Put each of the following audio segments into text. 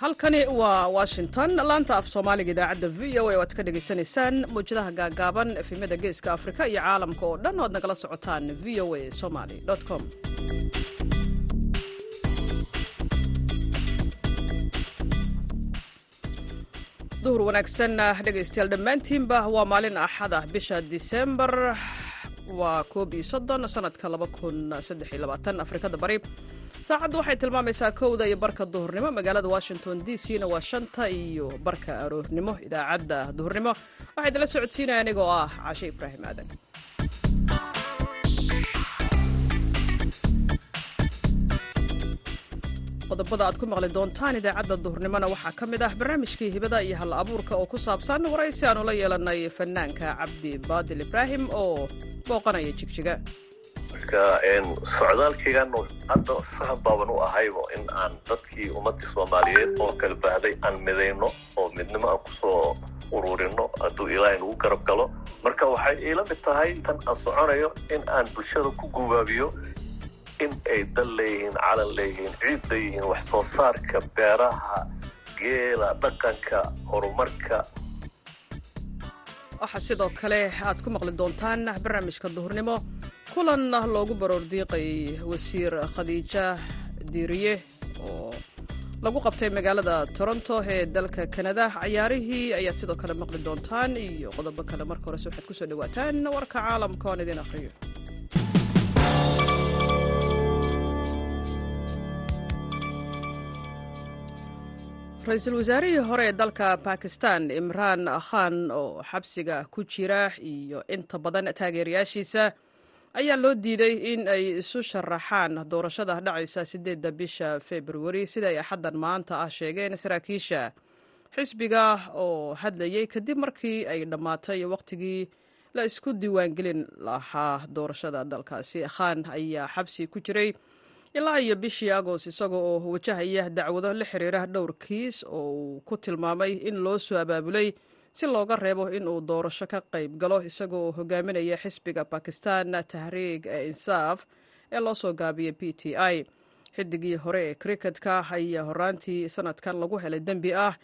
halkani waa washington. Laanta af soomaaliga idaacadda v o a o aad ka dhagaysanaysaan mawjadaha gaagaaban efemyada geeska afrika iyo caalamka oo dhan oad nagala socotaan v o a somaly com. Duhur wanaagsan dhegaystayaal dhammaantiinba waa maalin axad ah bisha disembar waa koob iyo soddon sanadka laba kun saddex iyo labaatan afrikada bari saacaddu waxay tilmaamaysaa kowda iyo barka duhurnimo. Magaalada washington d c na waa shanta iyo barka aroornimo idaacadda duhurnimo. Waxaa idinla socodsiinaya anigoo ah caashe ibraahim aadan. Qodobada aad ku maqli doontaan idaacadda duhurnimona waxaa ka mid ah barnaamijkii hibada iyo hal abuurka oo ku saabsan waraysi aanu la yeelanay fanaanka cabdi baadil ibraahim oo booqanaya jigjiga marka socdaalkaygan hadda faham baaban u ahaybo in aan dadkii ummadii soomaaliyeed oo kala baahday aan midayno oo midnimo aan ku soo ururino hadduu ilaahay nagu garab galo. Marka waxay iila mid tahay tan aan soconayo in aan bulshada ku gubaabiyo in ay dal leeyihiin calan leeyihiin ciid leeyihiin wax soo saarka beeraha geela dhaqanka horumarka waxaa sidoo kale aad ku maqli doontaan barnaamijka duhurnimo. Kulan loogu baroordiiqay wasiir khadiija diiriye oo lagu qabtay magaalada toronto ee dalka kanada cayaarihii ayaad sidoo kale maqli doontaan iyo qodobo kale marka horese waxaad ku soo dhowaataan warka caalamka. Oon idin akhriyo ra'iisul wasaarihii hore ee dalka bakistan imraan khan oo xabsiga ku jira iyo inta badan taageerayaashiisa ayaa loo diiday in ay isu sharaxaan. Doorashada dhacaysa sideedda bisha februari sida ay axaddan maanta ah sheegeen saraakiisha. Xisbiga oo hadlayay kadib markii ay dhammaatay wakhtigii la isku diiwaangelin lahaa doorashada dalkaasi. Khan ayaa xabsi ku jiray ilaa iyo bishii agost isaga oo wajahaya dacwado la xiriira dhowr kiis oo uu ku tilmaamay in loo soo abaabulay si looga reebo in uu doorasho ka qayb galo isaga oo hogaaminaya xisbiga bakistan tahriig ee insaaf ee loo soo gaabiyay p t i. Xidigii hore ee kriketka ayaa horaantii sanadkan lagu helay dembi ah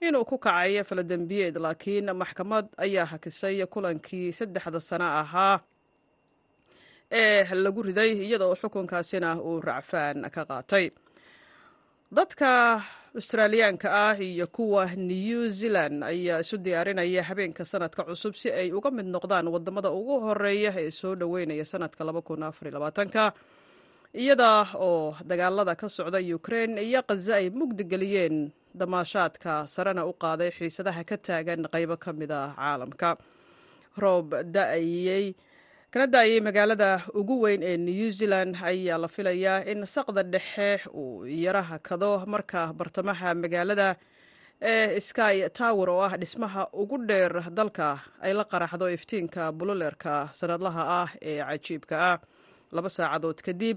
inuu ku kacayo faladembiyeed laakiin maxkamad ayaa hakisay kulankii saddexda sano ahaa ee lagu riday iyada oo xukunkaasina uu racfaan ka qaatay. Dadka australiyaanka ah iyo kuwa new zealand ayaa isu diyaarinaya habeenka sanadka cusub si ay uga mid noqdaan waddamada ugu horreeya ee soo dhoweynaya sanadka ka iyada oo dagaalada ka socda ukrain iyo khaza ay mugdi geliyeen damaashaadka sarena u qaaday xiisadaha ka taagan qaybo ka mid a caalamka. Roob da'ayey kana da'ayay magaalada ugu weyn ee new zealand ayaa la filayaa in saqda dhexe uu yaraha kado. Marka bartamaha magaalada ee sky tower oo ah dhismaha ugu dheer dalka ay la qaraxdo iftiinka bululeerka sanadlaha ah ee cajiibka ah. Laba saacadood kadib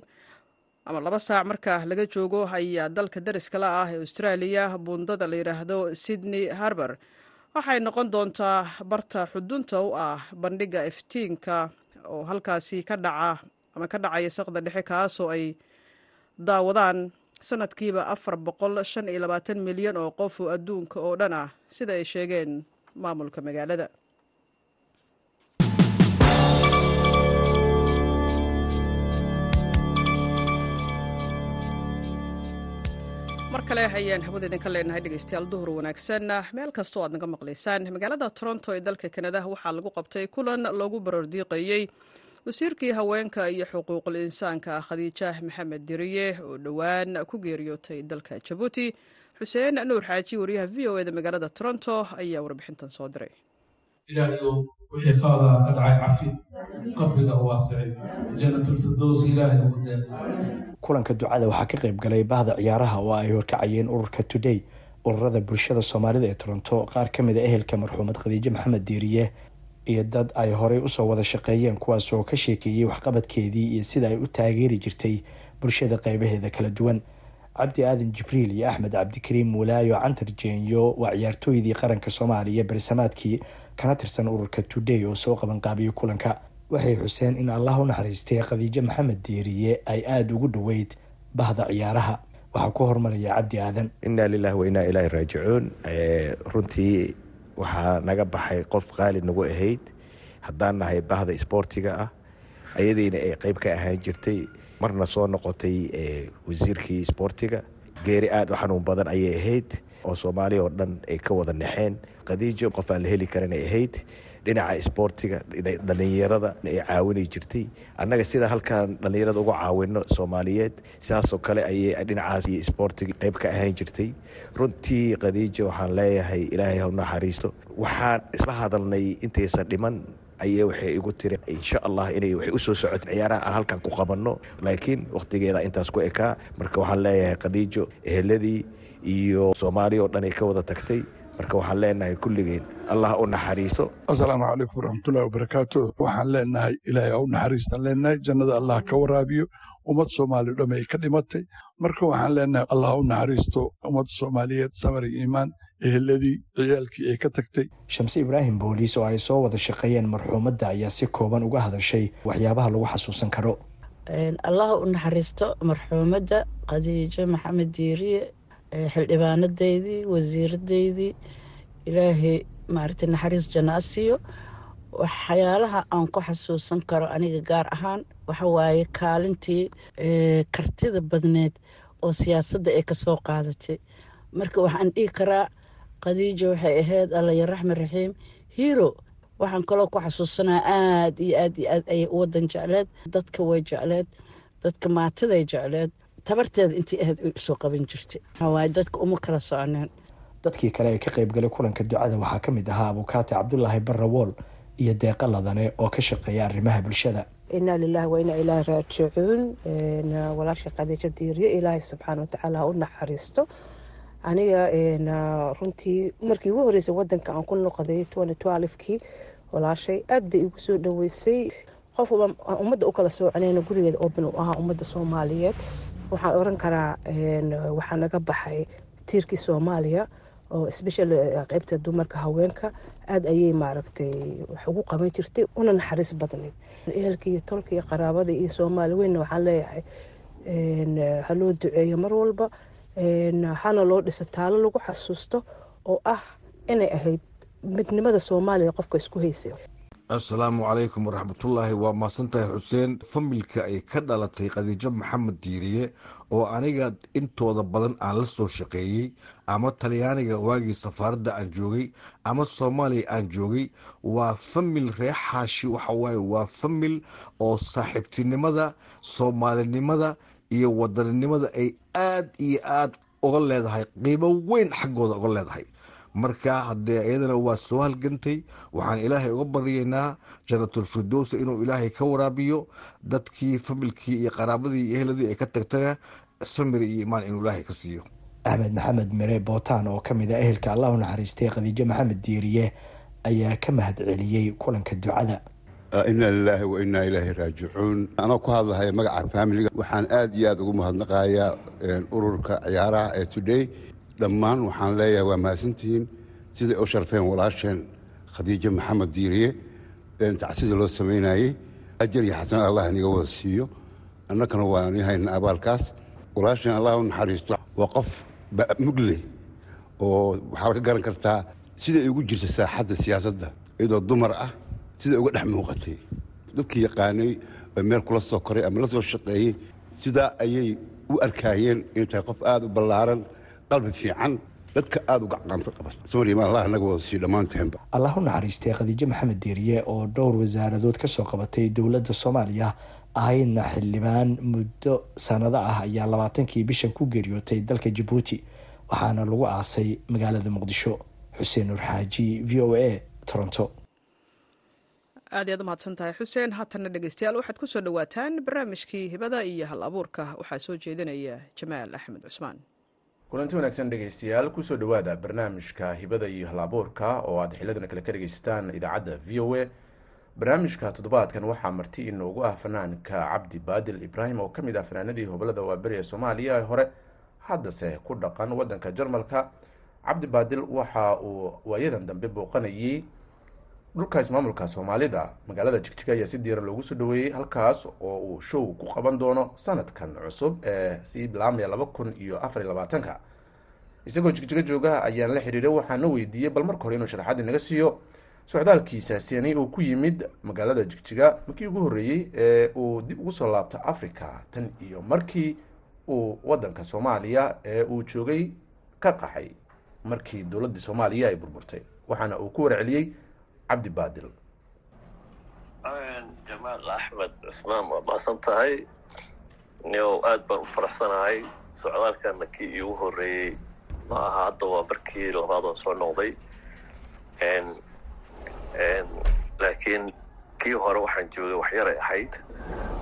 ama laba saac marka laga joogo ayaa dalka dariskala ah ee australia buundada la yidhaahdo sydney harbor waxay noqon doontaa barta xudunta u ah bandhiga iftiinka oo halkaasi ka dhaca ama ka dhacaya saqda dhexe kaasoo ay daawadaan sanadkiiba afar boqol shan iyo labaatan milyan oo qof oo adduunka oo dhan ah. Sida ay sheegeen maamulka magaalada mar kale ayaan hawada idinka leenahay dhegeystayaal duhur wanaagsan. Meel kastoo aad naga maqlaysaan magaalada toronto ee dalka kanada waxaa lagu qabtay kulan loogu baroordiiqayey wasiirkii haweenka iyo xuquuqul insaanka khadiija maxamed diriye oo dhowaan ku geeriyootay dalka jabuuti. Xuseen nuur xaaji wariyaha v o eda magaalada toronto ayaa warbixintan soo diray wixii qaada ka dhacay cafi qabriga waasicay jannatulfirdows ilaahay ugu dee kulanka ducada waxaa ka qayb galay bahda ciyaaraha oo ay horkacayeen ururka today ururada bulshada soomaalida ee toronto qaar ka mid a ehelka marxuumad khadiijo maxamed diiriye iyo dad ay horey u soo wada shaqeeyeen kuwaas oo ka sheekeeyey waxqabadkeedii iyo sida ay u taageeri jirtay bulshada qeybaheeda kala duwan cabdi aadan jibriil iyo axmed cabdikariim mulaayo cantar jeenyo waa ciyaartooydii qaranka soomaaliya bersamaadkii kana tirsan ururka today oo soo qabanqaabiyey kulanka. Waxay xuseen in allah u naxariistay khadiijo maxamed diiriye ay aada ugu dhoweyd bahda ciyaaraha. Waxaa ku hormaraya cabdi aadan. Inaa lilahi wa inaa ilaahi raajicuun. Runtii waxaa naga baxay qof qaali nagu ahayd. Haddaan nahay bahda isboortiga ah ayadiina ay qeyb ka ahaan jirtay. Marna soo noqotay wasiirkii isboortiga geeri aad u xanuun badan ayay ahayd oo soomaaliya oo dhan ay ka wada naxeen. Khadiijo qof aan la heli karin ay ahayd. Dhinaca isboortiga dhallinyarada ay caawinay jirtay. Annaga sida halkaan dhallinyarada uga caawino soomaaliyeed sidaasoo kale ayay dhinacaas iyo isboortiga qeyb ka ahaan jirtay. Runtii khadiijo waxaan leeyahay ilaahay ha u naxariisto. Waxaan isla hadalnay intaysan dhiman ayay waxay igu tiri insha allah inay waxay u soo socoto ciyaaraha aan halkan ku qabanno. Laakiin wakhtigeeda intaas ku ekaa marka waxaan leeyahay khadiijo eheladii iyo soomaaliya oo dhan ay ka wada tagtay. Marka waxaan leenahay kulligeen allah u naxariisto. Asalaamu calaykum waraxmatullahi wabarakaatu waxaan leenahay ilaahay ha u naxariistan leenahay jannada allah ka waraabiyo ummad soomaaliya dham ay ka dhimatay. Marka waxaan leenahay allah u naxariisto ummadda soomaaliyeed samar iyo iimaan eheladii ciyaalkii ay ka tagtay. Shamse ibraahim booliis oo ay soo wada shaqeeyeen marxuumadda ayaa si kooban uga hadashay waxyaabaha lagu xasuusan karo. Allah u naxariisto marxuumadda khadiijo maxamed diiriye xildhibaanadeydii wasiiradeydii ilaahay maaragtay naxariis janna a siiyo waxyaalaha aan ku xasuusan karo aniga gaar ahaan waxa waaye kaalintii kartida badneed oo siyaasadda ay ka soo qaadatay. Marka waxaan dhihi karaa khadiijo waxay ahayd allaya raxman raxiim hiiro waxaan kaloo ku xasuusanaa aad iyo aad iyo aad ayay u wadan jecleed dadka way jecleed dadka maatiday jecleed. Tabarteeda intii ahayd ay u soo qaban jirtay. Waxawaaye dadka uma kala soconeen dadkii kale ee ka qaybgalay kulanka ducada waxaa ka mid ahaa abukaati cabdulaahi barrawool iyo deeqa ladane oo ka shaqeeya arrimaha bulshada. Inaa lilahi wa inaa ilaahi raajicuun. Walaasha khadiijo diiriye ilaahay subxaana watacaala ha u naxariisto aniga runtii markii ugu horeysay wadanka aan ku noqday kii walaashay aad bay igu soo dhaweysay. Qof ummadda u kala sooconeyna gurigeeda open u ahaa ummadda soomaaliyeed. Waxaan oran karaa waxaa naga baxay tiirkii soomaaliya oo special qeybta dumarka haweenka. Aad ayay maaragtay wax ugu qaban jirtay una naxariis badnayd. Ehelka iyo tolka iyo qaraabada iyo soomaali weynna waxaan leeyahay haloo duceeyo mar walba hana loo dhisa taalo lagu xasuusto oo ah inay ahayd midnimada soomaaliya qofka isku haysay assalaamu calaykum waraxmatullaahi. Waa mahadsantahay xuseen. Familka ay ka dhalatay khadiijo maxamed diiriye oo aniga intooda badan aan la soo shaqeeyey ama talyaaniga waagii safaaradda aan joogay ama soomaaliya aan joogay waa famil reer xaashi waxawaaye waa famil oo saaxiibtinimada soomaalinimada iyo wadaninimada ay aad iyo aad uga leedahay qiimo weyn xaggooda uga leedahay. Marka haddee iyadana waa soo halgantay waxaan ilaahay uga baryaynaa jannatul firdowsa inuu ilaahay ka waraabiyo dadkii familkii iyo qaraabadii iyo ehladii ay ka tagtana samir iyo imaan inuu ilaahay ka siiyo. Axmed maxamed mere bootaan oo ka mid a ehelka allah naxariistay khadiijo maxamed diiriye ayaa ka mahad celiyey kulanka ducada inaa lilaahi wa ilaahi raajicuun. Anoo ku hadlahaya magaca faamiliga waxaan aad iyo aad ugu mahadnaqayaa ururka ciyaaraha ee today. Dhammaan waxaan leeyahay waa mahadsantihiin. Siday u sharfeen walaasheen khadiijo maxamed diiriye. Tacsida loo samaynayey ajar iyo xasanad allah inaga wada siiyo. Annakana waan hayna abaalkaas. Walaasheen allah u naxariisto. Waa qof mugle oo waxaa ka garan kartaa siday ugu jirta saaxadda siyaasadda iyadoo dumar ah sida uga dhex muuqatay. Dadkii yaqaanay oo meel kula soo koray ama la soo shaqeeyey sidaa ayay u arkaayeen inay tahay qof aada u ballaaran qalbi fiican dadka aada uga qaanto qaban somaliya allah naga wada sii dhammaanteenba allah u naxariistay khadiijo maxamed diiriye oo dhowr wasaaradood ka soo qabatay dowladda soomaaliya ahaydna xildhibaan muddo sanado ah ayaa labaatankii bishan ku geeriyootay dalka jabuuti waxaana lagu aasay magaalada muqdisho. Xuseen nur xaaji v o a toronto aad iyaad u mahadsan tahay. Xuseen haatanna dhegeystayaal waxaad ku soo dhowaataan barnaamijkii hibada iyo hal abuurka. Waxaa soo jeedinaya jamaal axmed cusmaan. Kulanti wanaagsan dhegeystayaal ku soo dhowaada barnaamijka hibada iyo hal abuurka oo aad xiladana kale ka dhegeysataan idaacadda v o a. Barnaamijka toddobaadkan waxaa marti inoogu ah fanaanka cabdi baadil ibraahim oo ka mid ah fanaanadii hobolada waaberi ee soomaaliya ee hore haddase ku dhaqan wadanka jarmalka. Cabdi baadil waxa uu waayadan dambe booqanayay dhulka ismaamulka soomaalida magaalada jigjiga ayaa si diiran loogu soo dhaweeyey halkaas oo uu show ku qaban doono sanadkan cusub ee sii bilaamaya laba kun iyo afar iyo labaatanka. Isagoo jigjiga jooga ayaan la xiriiray waxaana weydiiyey bal marka hore inuu sharaxaad inaga siiyo. Socdaalkiisaasini uu ku yimid magaalada jigjiga markii ugu horreeyey ee uu dib ugu soo laabto africa tan iyo markii uu wadanka soomaaliya ee uu joogay ka qaxay markii dowladdii soomaaliya ay burburtay waxaana uu ku warceliyey cabdi baadil. Jamaal axmed cusmaan waa maasan tahay. Nio aad baan u faraxsanahay. Socdaalkana kii iigu horreeyey ma aha hadda waa markii labaadoo soo noqday. Laakiin kii hore waxaan joogay waxyaray ahayd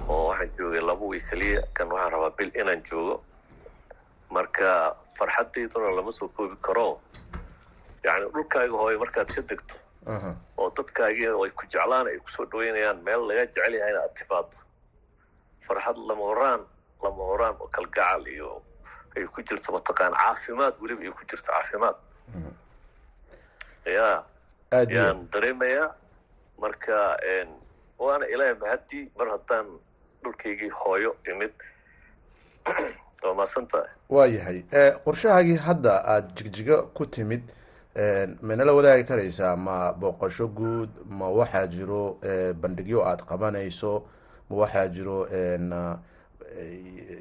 oo waxaan joogay laba wiy keliya kan waxaan rabaa bil inaan joogo. Marka farxaddayduna lama soo koobi karo. Yacni dhulkaaga hooyo markaad ka degto oo dadkaagii ay ku jeclaan ay ku soo dhaweynayaan meel laga jecel yahay inaad timaado farxad lama horaan lama horaan oo kalgacal iyo ay ku jirto mataqaan caafimaad weliba ay ku jirto caafimaad. Ya yaan dareemayaa marka waana ilaahay mahadii mar haddaan dhulkaygii hooyo imid. Waa maasan tahay waa yahay. Qorshahaagii hadda aada jigjiga ku timid manala wadaagi karaysaa ma booqasho guud ma waxaa jiro bandhigyo aada qabanayso ma waxaa jiro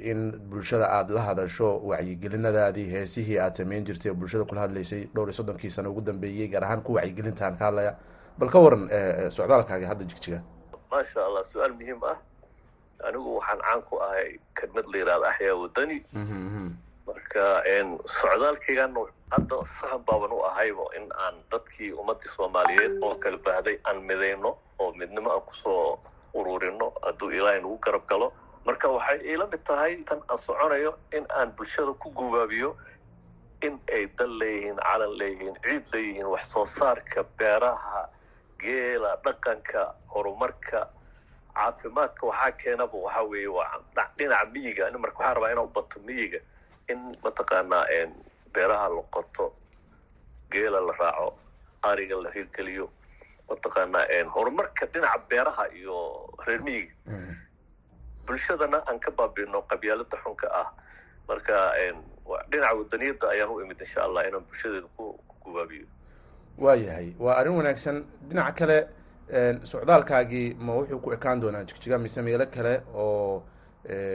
in bulshada aada la hadasho wacyigelinadaadii heesihii aada samayn jirtay bulshada kula hadlaysay dhowr iyo soddonkii sano ugu dambeeyey gaar ahaan ku wacyigelintaan ka hadlaya bal ka waran socdaalkaagi hadda jigjiga. Maasha allah su'aal muhiim ah. Anigu waxaan caan ku ahay kelmad la yihahda axyaa wadani marka socdaalkaygan hadda sahan baaban u ahaybo in aan dadkii ummadii soomaaliyeed oo kala baahday aan midayno oo midnimo aan ku soo ururino hadduu ilaahay nagu garab galo. Marka waxay iila mid tahay tan aan soconayo in aan bulshada ku gubaabiyo in ay dal leeyihiin calan leeyihiin ciid leeyihiin wax soo saarka beeraha geela dhaqanka horumarka caafimaadka. Waxaa keenaba waxaa weeye waa dhinaca miyiga. Marka waxaan rabaa inaan u bato miyiga in mataqaanaa beeraha la qoto geela la raaco ariga la hirgeliyo mataqaanaa horumarka dhinaca beeraha iyo reer miyiga. Bulshadana aan ka baabino qabyaalada xunka ah. Marka dhinaca wadaniyadda ayaan u imid insha allah inaan bulshadeeda ku gubaabiyo waa yahay. Waa arrin wanaagsan. Dhinaca kale socdaalkaagii ma wuxuu ku ekaan doonaa jigjiga mise meelo kale oo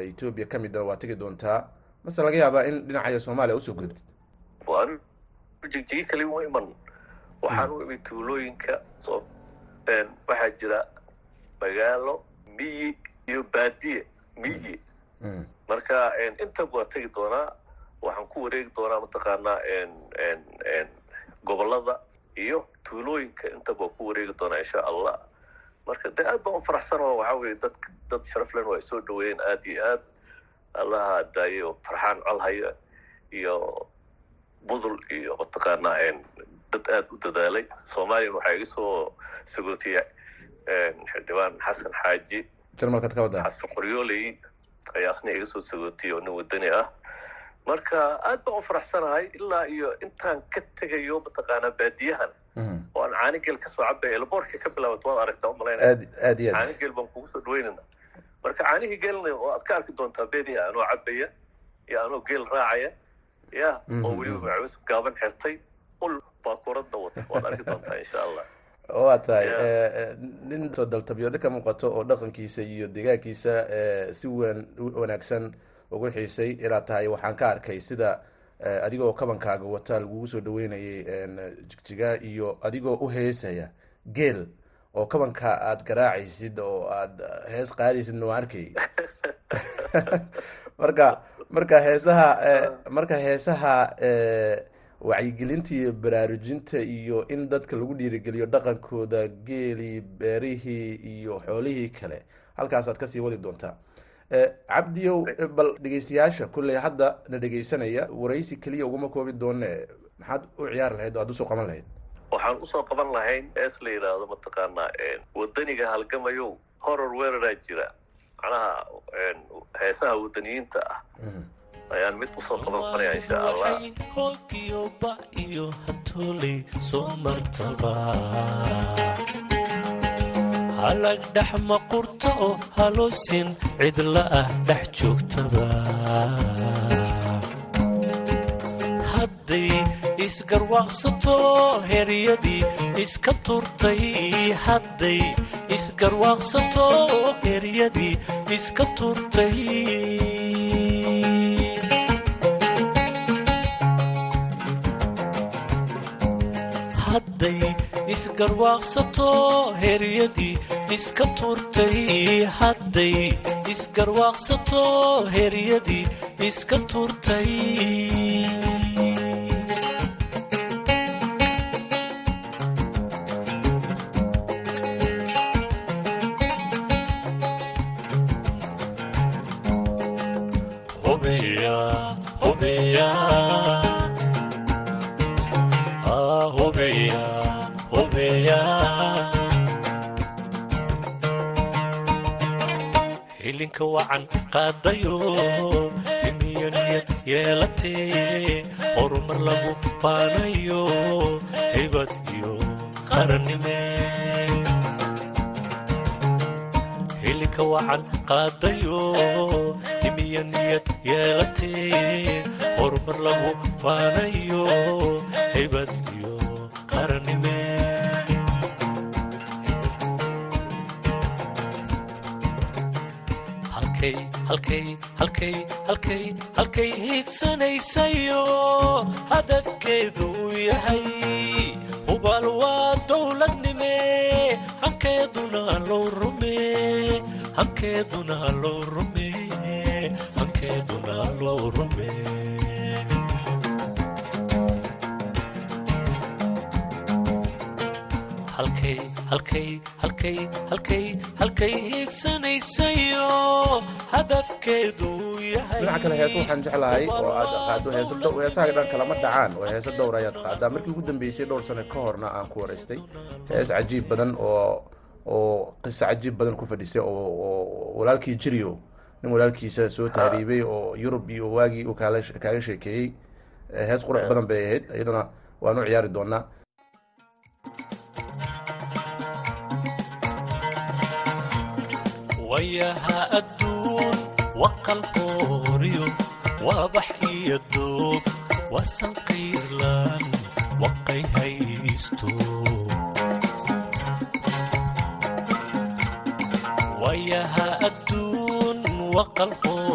etoobiya ka mid a waa tegi doontaa mase laga yaabaa in dhinacayo soomaaliya u soo gudubtid waan jigjigi kali u iman. Waxaan u imid tuulooyinka waxaa jira magaalo miyi iyo baadiye miyi marka intaba waa tegi doonaa waxaan ku wareegi doonaa mataqaanaa gobollada iyo tuulooyinka intaba waa ku wareegi doonaa insha allah marka de aad baan u faraxsan oo waxaa weye dad dad sharaflen waa soo dhaweeyeen aad iyo aad allaha daayo farxaan colhaya iyo budul iyo mataqaanaa dad aad u dadaalay. Soomaaliyan waxaa iga soo sagootiyay xildhibaan xasan xaaji. Ka wadaa xasan qoryooley ayaa asna iga soo sagootiyay oo nin wadani ah. Marka aad baan u faraxsanahay ilaa iyo intaan ka tegayo mataqaanaa baadiyahan. Oo aan caanigeel ka soo cabay elboorka ka bilaabato waad aragtaa u malaynaya caanigeel baan kugu soo dhaweynayna marka caanihii geelna oo aad ka arki doontaa beenihi anoo cabaya iyo anoo geel raacaya ya oo weliba macawis gaaban xirtay ul baakuuradna wata waad arki doontaa insha allah. Waa tahay nin soo daltabyoodo ka muuqato oo dhaqankiisa iyo deegaankiisa si wan wanaagsan ugu xiisay inaad tahay waxaan ka arkay sida adigoo kabankaaga wata lagugu soo dhaweynayay jigjiga iyo adigoo u heesaya geel oo kabanka aada garaacaysid oo aada hees qaadaysidna waa arkay. Marka marka heesaha marka heesaha wacyigelinta iyo baraarujinta iyo in dadka lagu dhiirigeliyo dhaqankooda geelii beerihii iyo xoolihii kale halkaasaad ka sii wadi doontaa. Cabdiyow bal dhegeystayaasha kulley hadda na dhegeysanaya waraysi keliya uguma koobi doone maxaad u ciyaari lahayd oo aad u soo qaban lahayd waxaan u soo qaban lahayn ees la yidhaahdo mataqaanaa wadaniga halgamayow horor weeraraa jira. Macnaha heesaha wadaniyiinta ah. Ayaan mid u soo qaban qanaya insha allah. tolay soo martaba. Halag dhex maqurta oo haloosin cidla ah dhex joogtaba isgarwaaqsato heryadii iska turtay hadday. Isgarwaaqsato heryadii iska turtay hadday isgarwaaqsato heryadii iska turtay hadday. Isgarwaaqsato heryadii iska turtay hubiya ah wacan qaadayo imiyo niyad yeelatee horumar lagu faanayo hibad iyo qarannime hilinka wacan qaadayo imiyo niyad yeelatee horumar lagu faanayo hibad iyo qarannime halkay hiigsanaysayo hadafkeedu uu yahay hubaal waa dowladnime hankeeduna loo rume yahay dhinaca kale heese waxaan jeclahay oo aad qaado heese dhow- heesaha dhan kalama dhacaan oo heese dhowr ayaad qaadaa markii ugu dambeysay dhowr sano ka horna aan ku waraystay hees cajiib badan oo oo qiso cajiib badan ku fadhisay oo walaalkii jiryo nin walaalkiisa soo tahriibay oo yurub iyo waagii uu kaala kaaga sheekeeyey. Eh, hees qurux badan bay ahayd iyaduna waanu ciyaari doonaa wayaha adduun waqal qooriyo waabax iyo doog wasanqiirlan waqay haysto wayaha adduun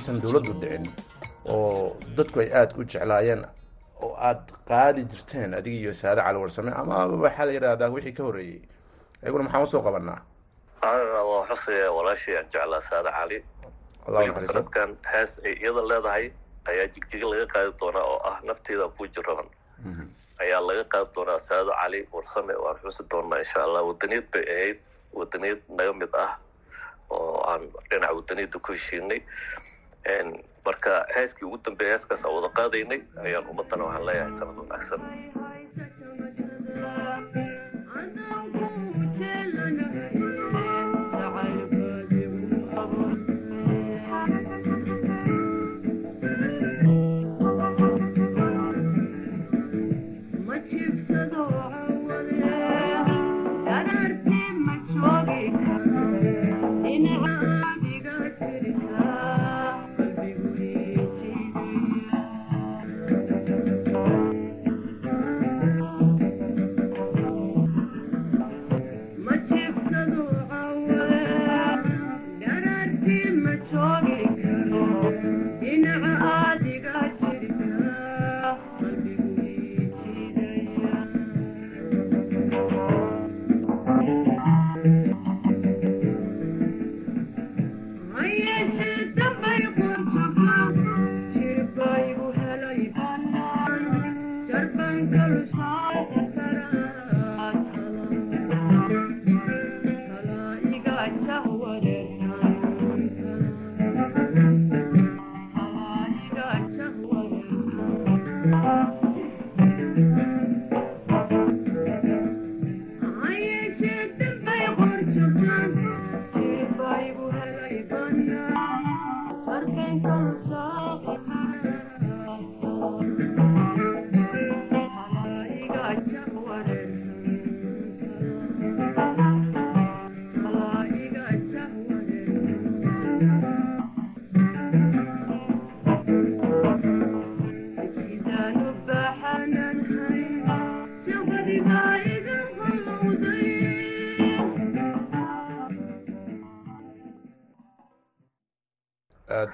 intaysan dowladdu dhicin oo dadku ay aada u jeclaayeen oo aad qaadi jirteen adiga iyo saade cali warsame ama waxaa la yidhaahdaa wixii ka horreeyey ayaguna maxaan u soo qabanaa waa xusaya walaashii aan jeclaa saade cali. Sanadkan hees ay iyada leedahay ayaa jigjiga laga qaadi doonaa oo ah nafteeda ku jiraban ayaa laga qaadi doonaa saado cali warsame waan xusi doonaa insha allah wadaniyad bay ahayd. Wadaniyad naga mid ah oo aan dhinaca wadaniyadda ku heshiinay marka heeskii ugu dambeeya heeskaas aan wada qaadaynay ayaan ummadana waxaan leeyahay sanad wanaagsan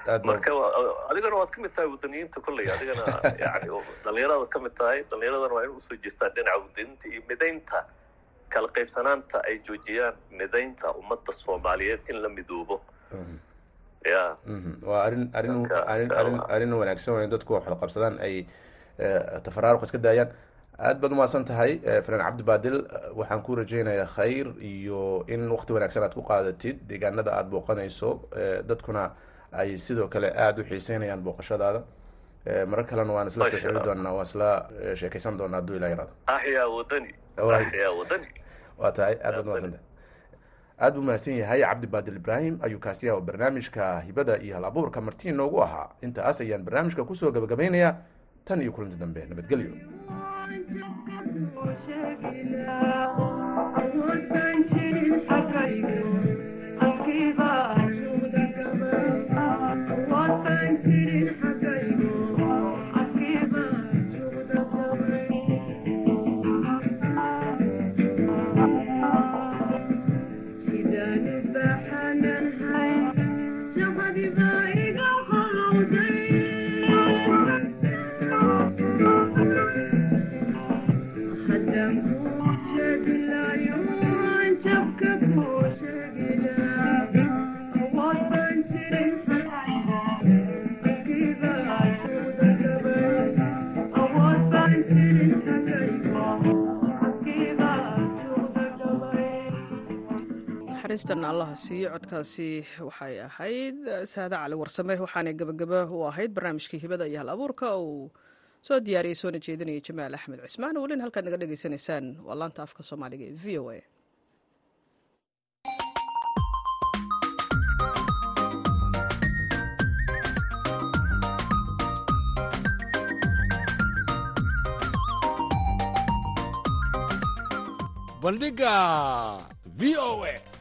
marka adigana waad ka mid tahay wadaniyiinta kolley adigana yani dhalinyaradaad ka mid tahay. Dhalinyaradana waa in u soo jeestaan dhinaca wadaniinta iyo midaynta. Kala qaybsanaanta ay joojiyaan midaynta ummadda soomaaliyeed in la midoobo. Ya waa arrin arrin arrin arrin wanaagsan waa in dadku wax wada qabsadaan ay tafaraaruq iska daayaan. Aad baad umahadsan tahay fanaan cabdibaadil waxaan ku rajaynayaa khayr iyo in waqti wanaagsan aad ku qaadatid. Deegaanada aada booqanayso dadkuna ay sidoo kale aada u xiiseynayaan booqashadaada. Marar kalena waan isla soo xiri doonaa waan isla sheekaysan doonaa hadduu ilaa yaraado waa tahay aad baad umahadsantahay aad buu mahadsan yahay cabdi baadil ibraahim ayuu kaasi yaha barnaamijka hibada iyo hal abuurka martiin noogu ahaa. Intaas ayaan barnaamijka ku soo gabagabeynayaa tan iyo kulanti dambe. Nabadgelyo naxariistan allaha codkaasi waxay ahayd. Saade cali warsame waxaanay gabagaba u ahayd barnaamijkii hibada iyo hal abuurka. Uu soo diyaariyey soona jeedinaya jamaal axmed cismaan. Welina halkaad naga dhegaysanaysaan waa laanta afka soomaaliga ee v o a. Bandhiga v o a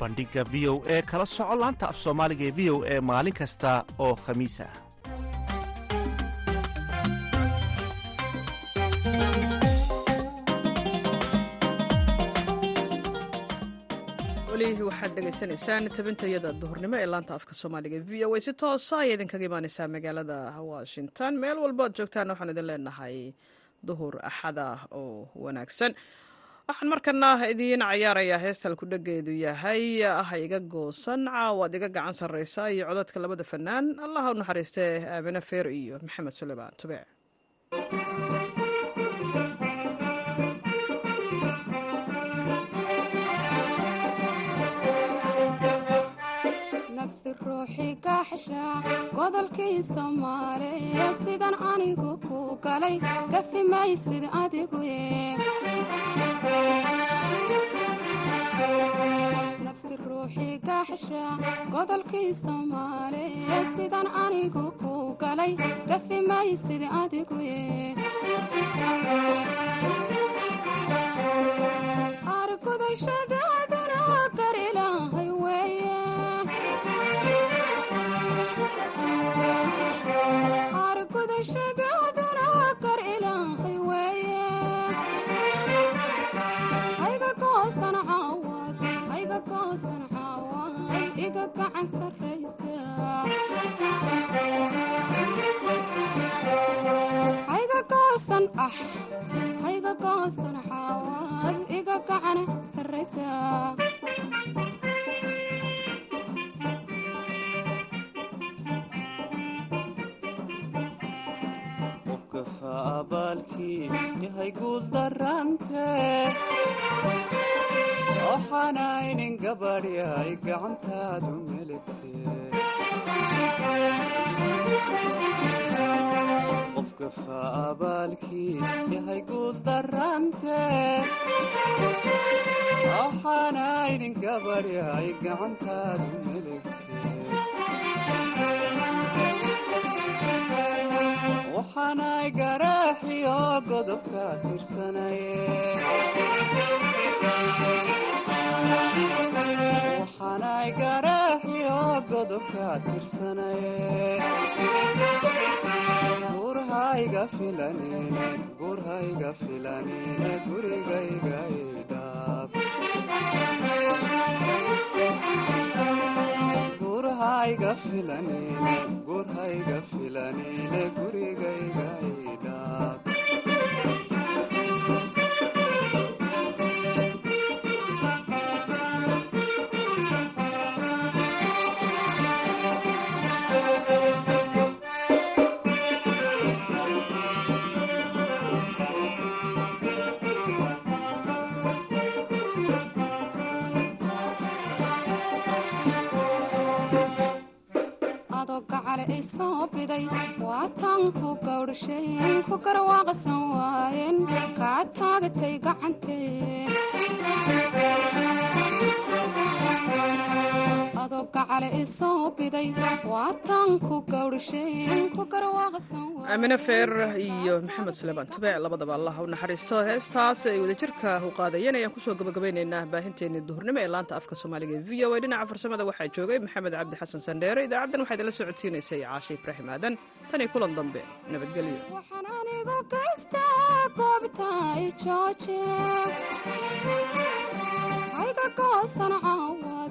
bandhigga v o e kala soco laanta af soomaaliga ee v o e maalin kasta oo khamiis ah waxaad dhegaysanaysaan tabintayada duhurnimo ee laanta afka soomaaliga v o a. Si toosa ayay idinkaga imaaneysaa magaalada washington. Meel walbo ad joogtaan waxaan idin leenahay duhur axada oo wanaagsan waxaan markana idiin cayaarayaa heestal ku dhageedu yahay ah iga goosan caawaad iga gacan sarreysa iyo codadka labada fanaan allaha u naxariistee aamine feer iyo maxamed suleymaan tubec nafsi ruuxii kaaxsha godolkii soomaaliya sidan sidan anigu ku galay gafi maysid adigu argudashadaadana hayga goosan caawad iga gacan sarraysa abaalkii yahay guul darante. Waxaanaynin gabadhi ay gacantaadu melegte qofkafa abaalkii yahay gabadhi ay gacantaadu melegte waxaanay garaaxiyo godobka tirsanaye filanine gurhayga filanine gurigayga idhaab gurhayga filanine gurigayga idhaab soo biday waataan ku gawdhasheen ku garwaaqsan waayeen kaa taagatay gacantee aamine feer iyo maxamed suleymaan tubec labadaba allah u naxariisto heestaas ay wadajirka u qaadayeen ayaan ku soo gabagabaynaynaa baahinteennii duhurnimo ee laanta afka soomaaliga e v o a dhinaca farsamada waxaa joogay maxamed cabdi xasan sandheere idaacaddan waxaa idinla socodsiinaysay caashe ibraahim aadan tan iyo kulan dambe nabadgelyo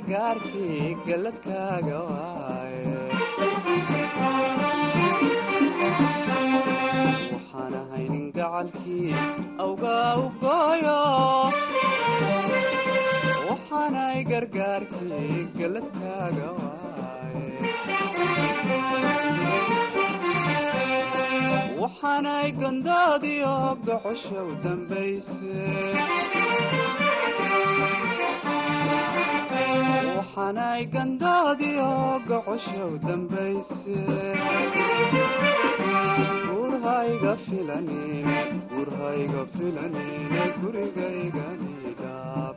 gargaarkii galladkaaga waxaan ahay nin gacalkii awgaa u gooyo. Waxaanahay gargaarkii galladkaaga waxaanay gondoodiyo gocosha u dambayse waxanay gandoodi oo gocoshow dambayse. Guurhayga filanine guurhayga filanine gurigaygani dhaab